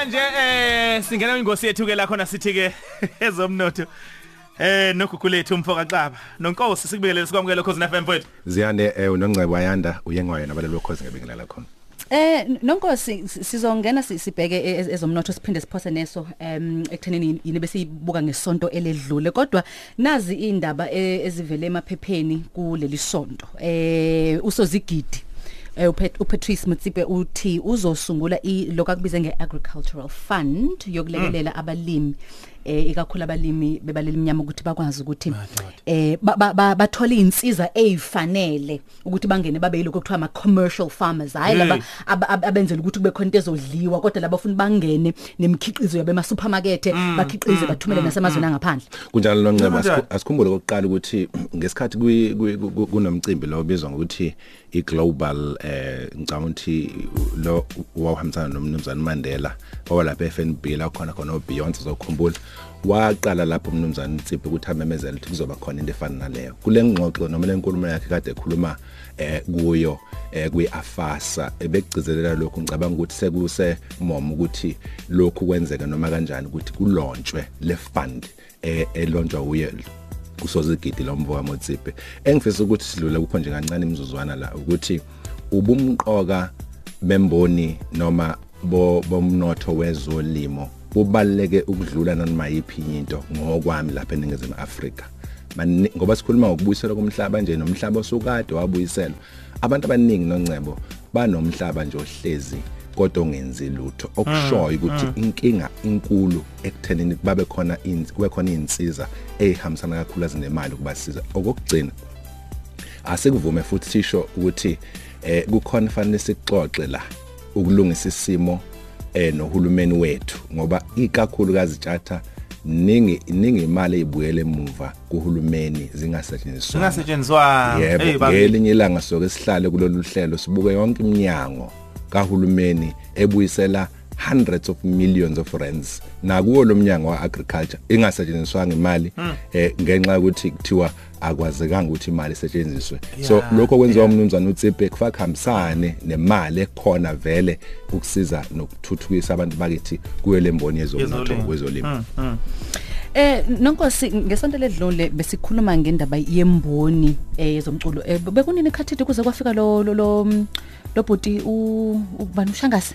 manje eh singena ingosi yethu ke la khona sithi ke ezomnotho. Eh nogugulethu umfoka xaba. Nonkosi sikubingelele sikwamukele cause FM mfowethu. Ziyande eh unongcebo wayanda uyengwayo nabalelo lokhozi ngebingelela khona. Eh nonkosi sizongena sibheke e- ezomnotho siphinde siphose neso em ekuthenini yini bese ibuka ngesonto eledlule. Kodwa nazi indaba e- ezivele emaphepheni kuleli sonto. Eh usozigidi. eh upet- uPatrice Mutsipe uthi uzosungula lokakubize ngeagricultural fund yokulekelela abalimi. Eh ikakhulu abalimi bebaleli iminyama ukuthi bakwazi ukuthi eh ba- ba- ba- bathole insiza ezifanele ukuthi bangene babe yiloko kuthiwa ama commercial farmers. Hayi laba abenzela ukuthi kube khona into ezodliwa kodwa laba bafuna bangene nemikhiqizo yabe ema supermarket bakhiqize bathumele nasemazweni angaphandle. Kunjalo asiku- asikhumbule kokuqala ukuthi ngesikhathi kunomcimbi lo obizwa ngokuthi i-global eh ngicabanga ukuthi lo wawuhambisana nomnumzane Mandela owalapha eFNB la khona khona uBeyonce zokukhumbula waqala lapho umnumzane Tsipe ukuthi amemezela ukuthi kuzoba khona into efana naleyo. Kule ngxoxo noma le nkulumo yakhe kade ekhuluma eh kuyo eh kwiAfasa ebegcizelela lokhu. Ngicabanga ukuthi sekuse mom ukuthi lokhu kwenzeka noma kanjani ukuthi kulontshwe le fund eh elonjwa uye usozigidi lomvoka Motsipe engifisa ukuthi sidlule kupho nje kancane imizuzwana la ukuthi ubumqoka bemboni noma bo bomnotho wezolimo kubaleke ukudlula noma yiphi into ngokwami lapha eningizimu Afrika. Mani- ngoba sikhuluma ngokubuyisela komhlaba nje nomhlaba osukade wabuyiselwa. Abantu abaningi noncebo banomhlaba nje ohlezi kodwa ongenzi lutho okushoyo ukuthi inkinga inkulu ekuthenini babe khona kube khona insiza ehambisana kakhulu azinemali kubasiza okugcina asikuvume futhi sisho ukuthi eh kukhona fanele sixoxe la ukulungisa isimo eh nohulumeni wethu ngoba ikakhulukazi tjatha ningi ningi imali ezibuyele emuva kuhulumeni zingasetshenziswa singasetshenziswa yebo ngelinye ilanga soke sihlale kulolu hlelo sibuke yonke iminyango kahulumeni ebuyisela hundreds of millions of rands. Nakuwo lo mnyango wa agriculture ingasetshenziswanga imali eh ngenxa yokuthi kuthiwa akwazekanga ukuthi imali isetshenziswe. So lokho kwenziwa yeah. umnumzane uTsipe kufaka hambisane nemali ekhona vele ukusiza nokuthuthukisa abantu bakithi kuyo lemboni yezomnotho kwezolimo. Eh nonkosi ngesonto ledlule besikhuluma ngendaba yemboni eh yezomculo. Eh bekunini khathide kuze kwafika lo lo lo lo bhuti u ubani ushangase?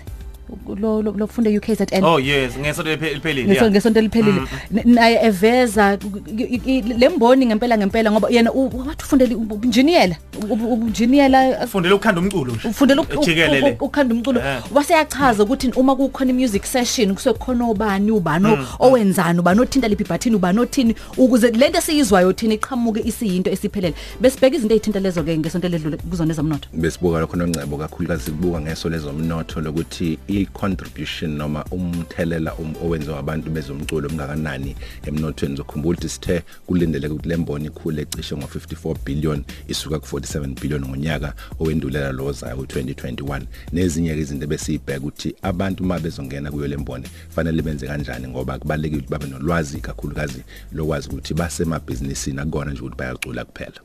Lo lo lo funda UKZN oh yes. Ngesonto lephe- liphelile ngesonto yeah. ngesonto liphelile. N- naye eveza i- i- lemboni ngempela ngempela ngoba yena u- wathi ufundela ubunjiniyela ubunjiniyela ufundele ukukhanda umculo nje. ufundela uk- Jikelele. uk- ukhanda umculo. Eh. waseyachaza ukuthi uma kukhona i-music session kusuke khona obani ubani o- owenzani ubani othinta liphi ibhathini ubani othini ukuze lento esiyizwayo thina iqhamuke isiyinto esiphelele. Besibheka izinto ezithinta lezo ke ngesonto ledlule kuzona ezomnotho. Besibuka lokho nongcebo kakhulukazi sibuka ngeso lezomnotho lokuthi i-contribution noma umthelela um- owenziwa abantu bezomculo omngakanani emnothweni. Zokhumbula ukuthi sithe kulindeleke ukuthi lemboni ikhule ecishe ngo54 billion isuka ku47 billion ngonyaka owendulela lo ozayo u2021 nezinye ke izinto besiyibheka ukuthi abantu uma bezongena kuyo lemboni fanele benze kanjani ngoba kubalekile ukuthi babe nolwazi kakhulukazi lokwazi ukuthi basemabhizinisini akona nje ukuthi bayacula kuphela.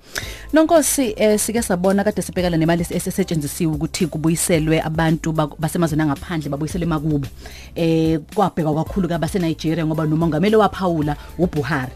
Nonkosi eh, sike sabona kade sibhekana nemali esesetshenzisiwe ukuthi kubuyiselwe abantu bak- basemazweni angaphandle. Babuyiselwe emakubo. Eh kwabhekwa kakhulu kabase Nigeria ngoba nomongameli waphawula uBuhari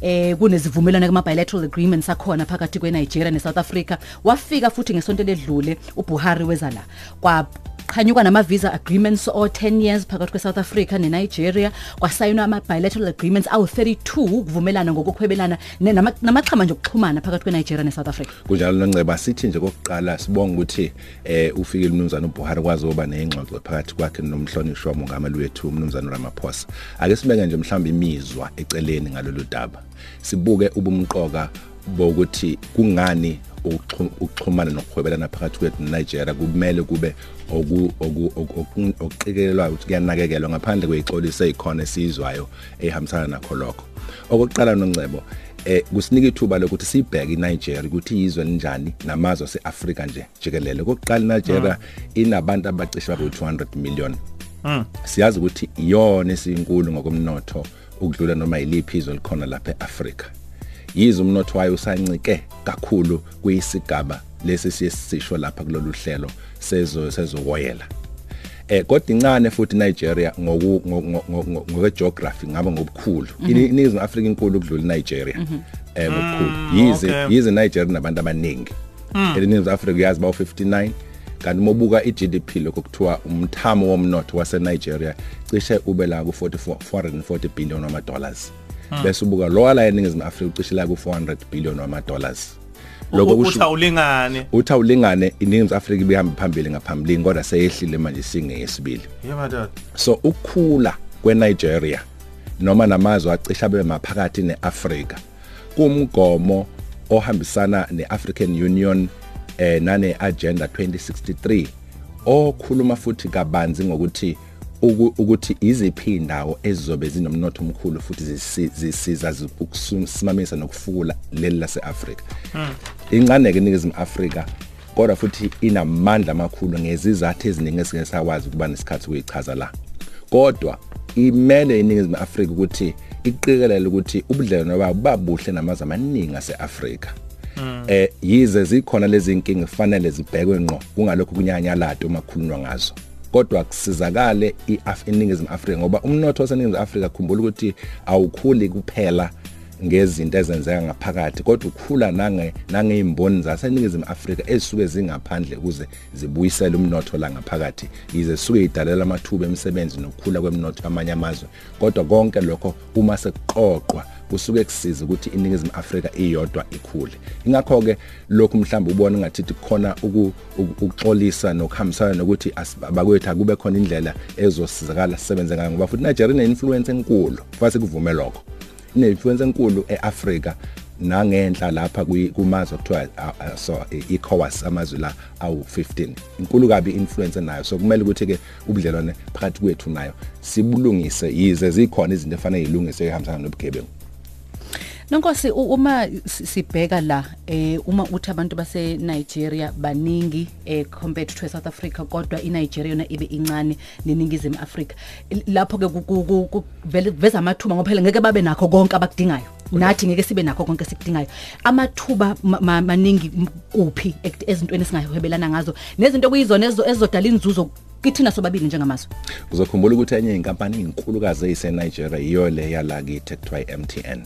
eh kunezivumelwano kuma bilateral agreements akhona phakathi kweNigeria neSouth Africa. Wafika futhi ngesonto ledlule uBuhari weza la kwa qhanyuka nama visa agreements o 10 years phakathi kweSouth Africa neNigeria. Kwasayinwa ama bilateral agreements awu 32 ukuvumelana ngokukhwebelana ne- nama- namachama nje okuxhumana phakathi kweNigeria neSouth Africa. Kunjalo nonceba sithi nje kokuqala sibonga ukuthi eh ufikile umnumzane uBuhari kwazi ukuba nezingxoxo phakathi kwakhe nomhlonishwa mongameli wethu umnumzane Ramaphosa. Ake sibeke nje mhlawumbe imizwa eceleni ngalolu daba. Sibuke ubumqoka bokuthi kungani ukuxhu- ukuxhumana nokuhwebelana phakathi kwethu neNigeria? Kumele kube oku oku- oku- okuqikelelwa ukuthi kuyanakekelwa ngaphandle kwexolisa ezikhona esizwayo ehambisana nakho lokho. Okokuqala noncebo eh kusinika ithuba lokuthi sibheke iNigeria ukuthi izwe linjani namazwe aseAfrika nje jikelele. Kokuqala iNigeria inabantu abacishe babe 200 million. Siyazi ukuthi iyona esinkulu ngokomnotho ukudlula noma yiliphi izwe likhona lapha eAfrika. Yizo umnotho wayo usancike kakhulu kuyisigaba lesi siyesisho lapha kulolu hlelo sezo sezowoyela. Eh kodwa incane futhi Nigeria ngoku ngokwe geography ngaba ngobukhulu. Iningizimu Afrika inkulu ukudlula Nigeria. Eh ngobukhulu. Yize yize Nigeria nabantu abaningi. Eningizimu Afrika uyazi bawu 59 kanti mobuka iGDP lokho kuthiwa umthamo womnotho wase Nigeria cishe ube la ku 44 440 billion wama dollars bese ubuka lo la eningizimu Afrika ucishe la ku 400 billion wama dollars lokho kusho awulingane uthi awulingane iningizimu Afrika ibihamba phambili ngaphambili kodwa seyehlile manje singeyesibili yebo dad so ukukhula kweNigeria noma namazwe acisha abe maphakathi neAfrika kumgomo ohambisana neAfrican Union eh nane agenda 2063 okhuluma futhi kabanzi ngokuthi ukuthi iziphi indawo ezizobe zinomnotho omkhulu futhi zisiza ukusimamisa nokufukula leli laseAfrika. Incane ke ningizimi Afrika kodwa futhi inamandla amakhulu ngezizathu eziningi esike sakwazi ukuba nesikhathi kuyichaza la. Kodwa imele iningizimu Afrika ukuthi iqikelele ukuthi ubudlelwano babo babuhle namazwe amaningi aseAfrika. Eh yize zikhona lezi inkinga kufanele zibhekwe ngqo kungalokho kunyanyalato uma kukhulunywa ngazo. Kodwa kusizakale iNingizimu Afrika ngoba umnotho waseNingizimu Afrika khumbula ukuthi awukhuli kuphela ngezinto ezenzeka ngaphakathi kodwa ukhula nange nangeimboni zaseNingizimu Afrika ezisuke zingaphandle ukuze zibuyisele umnotho la ngaphakathi yize suke idalela amathuba emisebenzi nokukhula kwemnotho amanye amazwe. Kodwa konke lokho uma sekuqoqwa kusuke kusiza ukuthi iningizimu Afrika iyodwa ikhule. Ingakho ke lokhu mhlawumbe ubona ngathi khona ukuxolisa nokuhambisana nokuthi abakwethu akube khona indlela ezosizakala sisebenze ngayo ngoba futhi Nigeria ine influence enkulu kwase kuvume lokho. Ine influence enkulu eAfrika nangenhla lapha kumazwe kuthiwa so ECOWAS amazwe la awu 15 inkulu kabi influence nayo. So kumele ukuthi ke ubudlelwane phakathi kwethu nayo sibulungise yize zikhona izinto efanele izilungise ehambisana nobugebengu. Nonkosi uma sibheka la eh uma uthi abantu base Nigeria baningi eh compared to South Africa kodwa iNigeria yona ibe incane neningizimu Africa lapho ke vele veza amathuba ngoba phela ngeke babe nakho konke abakudingayo. Nathi ngeke sibe nakho konke sikudingayo amathuba maningi kuphi ezintweni singahwebelana ngazo nezinto kuyizona ezizodala inzuzo kithina sobabili njengamazwe uzokhumbula ukuthi enye inkampani inkulukazi eyise Nigeria iyo le yala kithi ekuthiwa iMTN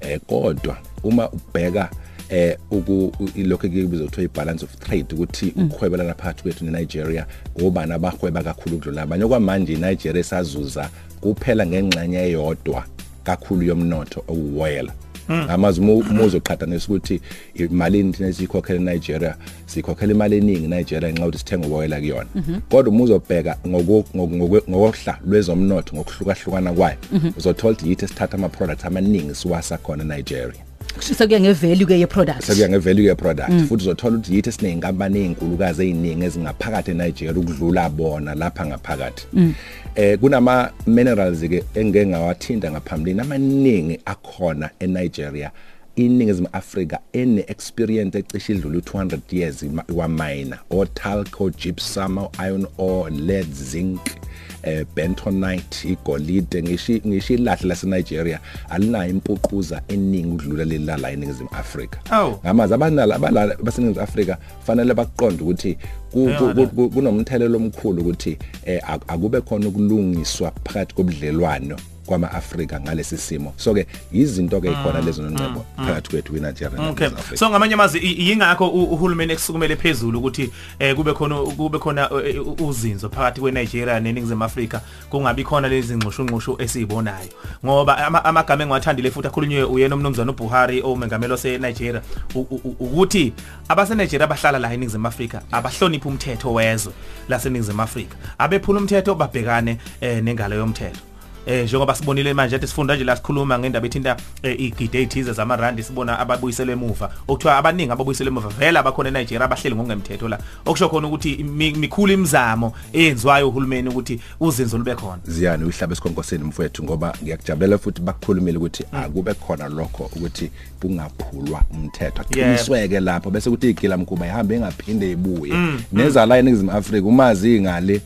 eh kodwa uma ubheka eh uku ilokho ekubizwa ukuthiwa ibalance of trade ukuthi ukuhwebelana phakathi kwethu neNigeria ngobani abahweba kakhulu ukudlula abanye? Okwamanje iNigeria esazuza kuphela ngengxenye eyodwa kakhulu yomnotho owuwoyela amazwe umuzo uqhathanisa ukuthi imalini thina siyikhokhela eNigeria sikhokhela imali eningi eNigeria ngenxa ukuthi sithenga uwoyela kuyona. Kodwa umuzo obheka ngokuhla lwezomnotho ngokuhlukahlukana kwayo uzothola ukuthi yithi sithatha ama products amaningi siwasa khona eNigeria. Sekuya ngevalue ke ye product sekuya ngevalue ye product mm. futhi uzothola ukuthi yithi sineyinkampani ezinkulukazi eziningi ezingaphakathi eNigeria ukudlula bona lapha ngaphakathi. Mm. eh kunama minerals ke engeke ngawathinta ngaphambilini amaningi akhona eNigeria iningizimu Afrika ene experience ecishe idlula 200 years wa miner o talco gypsum iron ore lead zinc. Eh bentonite igolide ngishi ngishi ilahle lase Nigeria alinayo impuquza eningi ukudlula leli la eningizimu Afrika. Ngamazi abanala abalala baseningizimu Afrika fanele baqonde ukuthi kunomthelelo omkhulu ukuthi akube khona ukulungiswa phakathi kobudlelwano. kwama-Afrika ngalesi simo. So ke izinto ke ikhona lezo nongcebo phakathi kwethu kweNigeria okay. So ngamanye amazwi yingakho uhulumeni ekusukumele phezulu ukuthi eh kube khona kube khona uzinzo phakathi kweNigeria neNingizimu Afrika kungabi khona lezi ngxushunqushu esizibonayo ngoba amagama engiwathandile futhi akhulunywe uyena umnumzana uBuhari omengameli waseNigeria. Ukuthi abaseNigeria abahlala la eNingizimu Afrika abahlonipha umthetho wezwe laseNingizimu Afrika. Abephula umthetho babhekane nengalo yomthetho. Eh njengoba sibonile manje ethi sifunda nje la sikhuluma ngendaba ethinta igide ethize zamarandi sibona ababuyiselwe emuva. Okuthiwa abaningi ababuyiselwe emuva vele abakhona eNigeria abahleli ngokungemthetho la. Okusho khona ukuthi mikhulu imizamo eyenziwayo uhulumeni ukuthi uzinzo lube khona. Ziyani uhlaba esikhonkoseni mfowethu ngoba ngiyakujabulela futhi bakukhulumile ukuthi akube khona lokho ukuthi kungaphulwa umthetho. Aqinisweke lapho bese kuthi igila mkhuba ihambe engaphinde ibuye. Nezala eNingizimu Afrika umazi ingale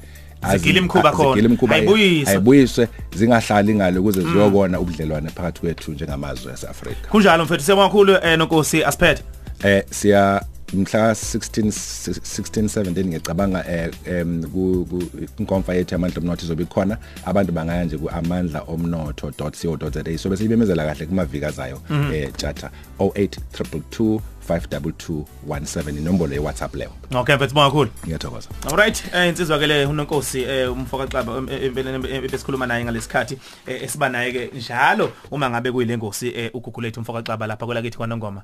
zigila imkhuba khona. ayibuyiswe ayibuyiswe. Zingahlali ngalo ukuze ziyokona ubudlelwane phakathi kwethu njengamazwe yaseAfrika kunjalo mfethu siyabonga kakhulu eh nonkosi asiphethe eh siya mhla 16 16 17 ngicabanga eh em ku ku- inkonfa yethu amandla omnotho izobe ikhona. Abantu bangaya nje ku amandlaomnotho.co.za so bese ibemezela kahle kumaviki azayo eh tjata 08222 52217 inombolo ye WhatsApp leyo. Okay mfethu bonga kakhulu. Ngiyathokoza. Alright, eh insizwa ke le unonkosi eh umfoka xaba empeleni besikhuluma naye ngalesikhathi eh, esiba naye ke njalo uma ngabe kuyilengosi eh ugugulethu umfoka xaba lapha kwelakithi kwaNongoma.